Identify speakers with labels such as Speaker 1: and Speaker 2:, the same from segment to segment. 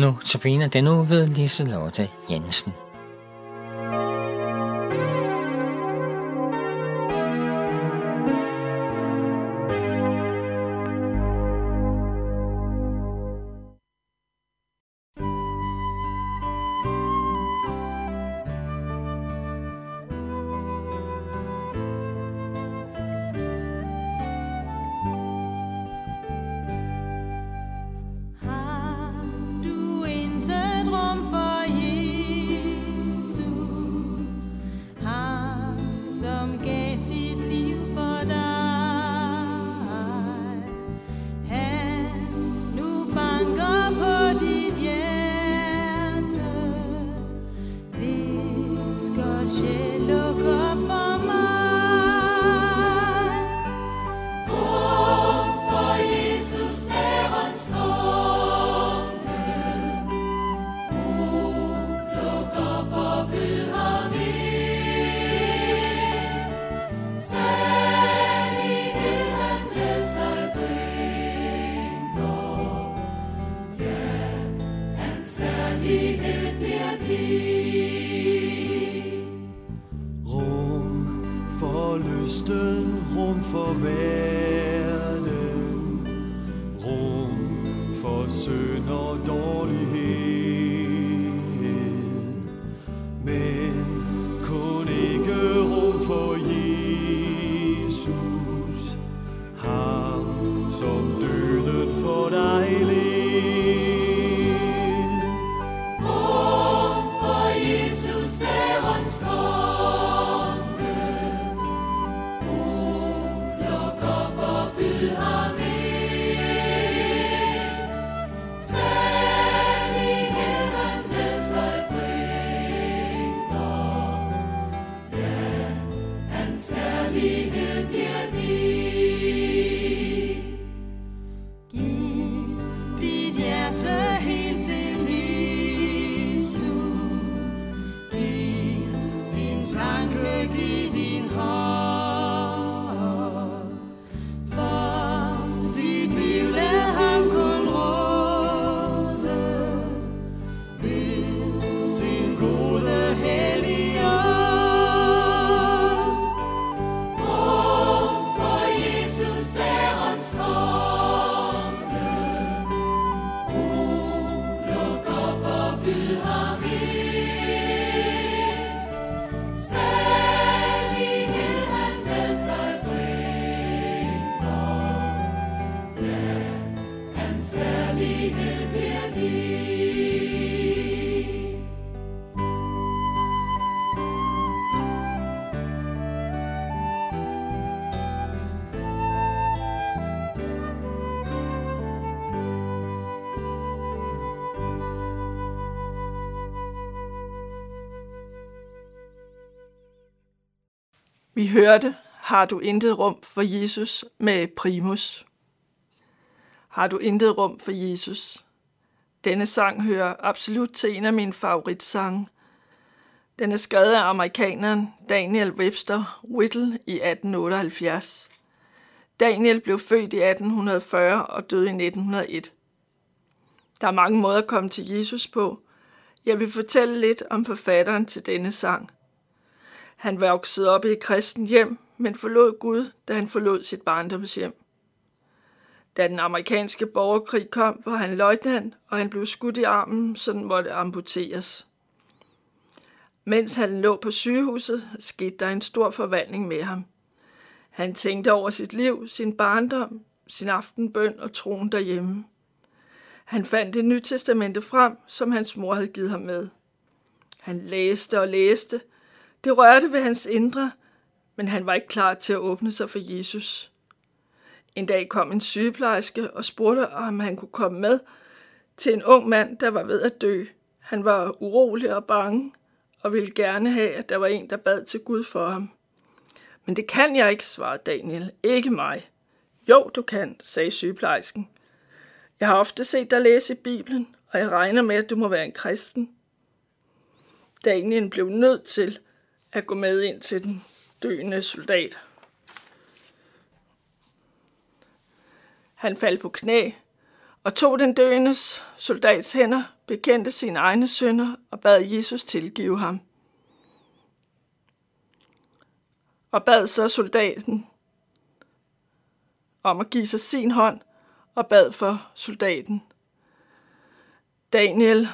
Speaker 1: Nu tabiner den nu ved Liselotte Jensen.
Speaker 2: Ham som
Speaker 3: lysten, rum
Speaker 2: hans herlighed bliver din.
Speaker 4: Vi hørte, har du intet rum for Jesus med Primus. Har du intet rum for Jesus? Denne sang hører absolut til en af mine favoritsange. Den er skrevet af amerikaneren Daniel Webster Whittle i 1878. Daniel blev født i 1840 og døde i 1901. Der er mange måder at komme til Jesus på. Jeg vil fortælle lidt om forfatteren til denne sang. Han voksede op i et kristent hjem, men forlod Gud, da han forlod sit barndomshjem. Da den amerikanske borgerkrig kom, var han løjtnant, og han blev skudt i armen, så den måtte amputeres. Mens han lå på sygehuset, skete der en stor forvandling med ham. Han tænkte over sit liv, sin barndom, sin aftenbøn og troen derhjemme. Han fandt det nye testamente frem, som hans mor havde givet ham med. Han læste og læste. Det rørte ved hans indre, men han var ikke klar til at åbne sig for Jesus. En dag kom en sygeplejerske og spurgte, om han kunne komme med til en ung mand, der var ved at dø. Han var urolig og bange og ville gerne have, at der var en, der bad til Gud for ham. Men det kan jeg ikke, svarede Daniel. Ikke mig. Jo, du kan, sagde sygeplejersken. Jeg har ofte set dig læse i Bibelen, og jeg regner med, at du må være en kristen. Daniel blev nødt til at gå med ind til den døende soldat. Han faldt på knæ og tog den døendes soldats hænder, bekendte sine egne synder og bad Jesus tilgive ham. Og bad så soldaten om at give sig sin hånd og bad for soldaten. Daniel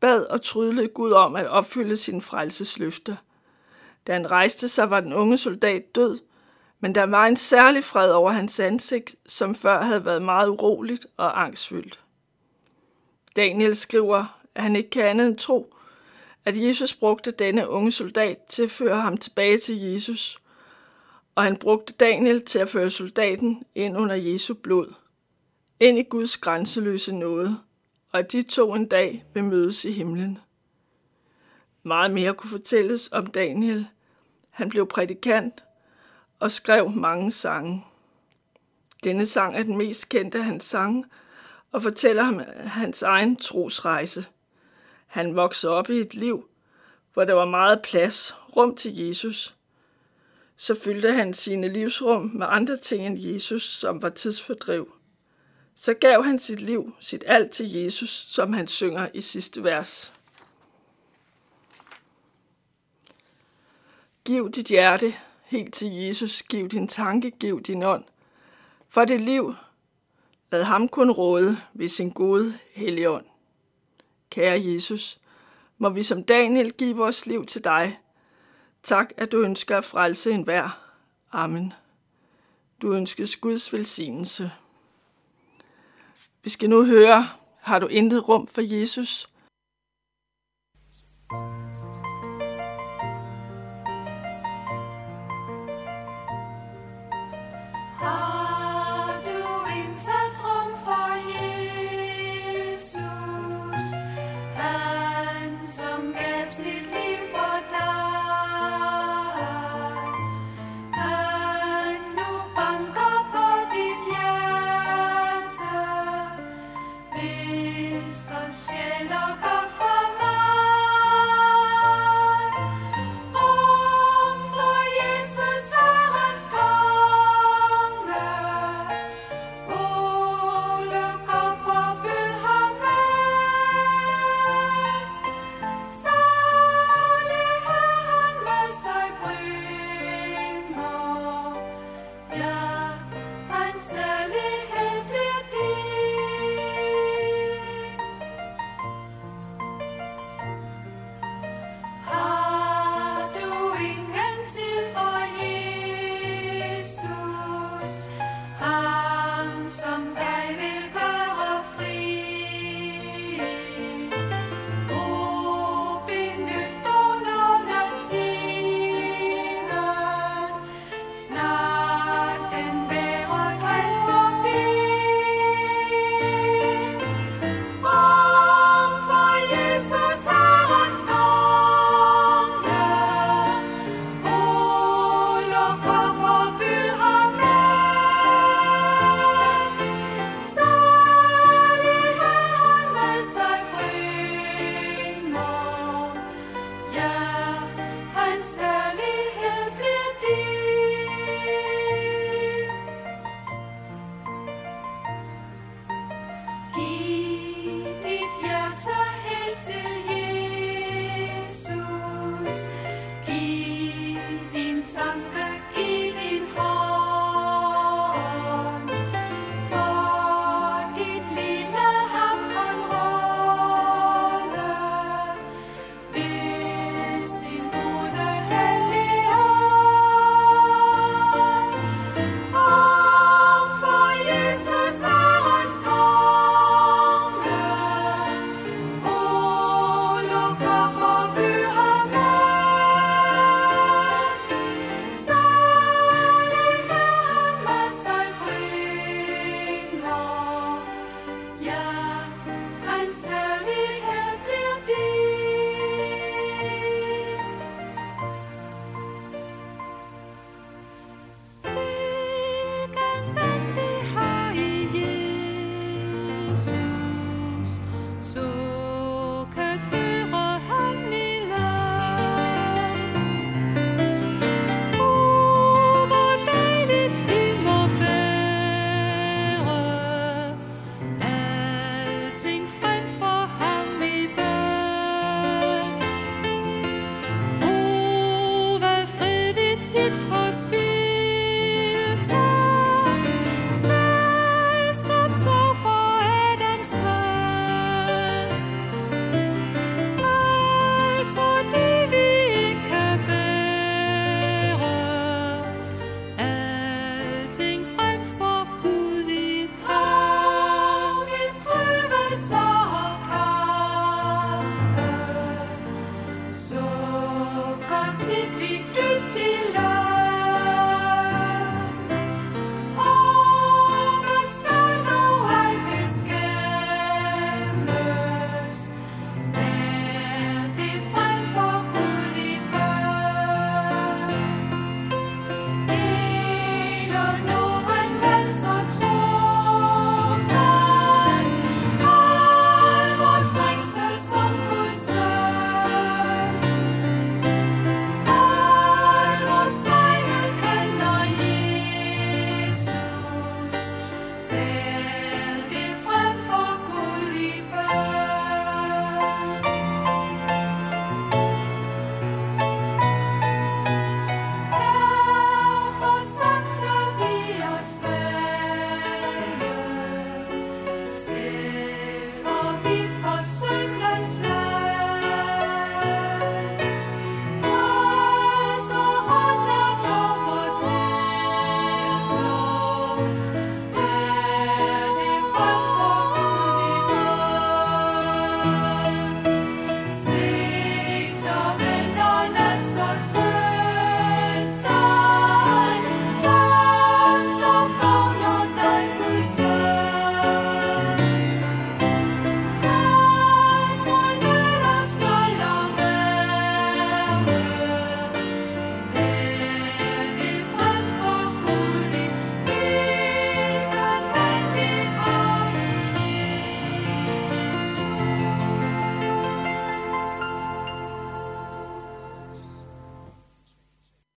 Speaker 4: bad og trydlede Gud om at opfylde sine frelsesløfter. Da han rejste sig, var den unge soldat død, men der var en særlig fred over hans ansigt, som før havde været meget uroligt og angstfyldt. Daniel skriver, at han ikke kan andet end tro, at Jesus brugte denne unge soldat til at føre ham tilbage til Jesus, og han brugte Daniel til at føre soldaten ind under Jesu blod, ind i Guds grænseløse nåde, og at de to en dag vil mødes i himlen. Meget mere kunne fortælles om Daniel. Han blev prædikant og skrev mange sange. Denne sang er den mest kendte af hans sange og fortæller ham hans egen trosrejse. Han voksede op i et liv, hvor der var meget plads, rum til Jesus. Så fyldte han sine livsrum med andre ting end Jesus, som var tidsfordriv. Så gav han sit liv, sit alt til Jesus, som han synger i sidste vers. Giv dit hjerte helt til Jesus, giv din tanke, giv din ånd. For det liv, lad ham kun råde ved sin gode helligånd. Kære Jesus, må vi som Daniel give vores liv til dig. Tak, at du ønsker at frelse enhver. Amen. Du ønskes Guds velsignelse. Vi skal nu høre, har du intet rum for Jesus?
Speaker 2: Har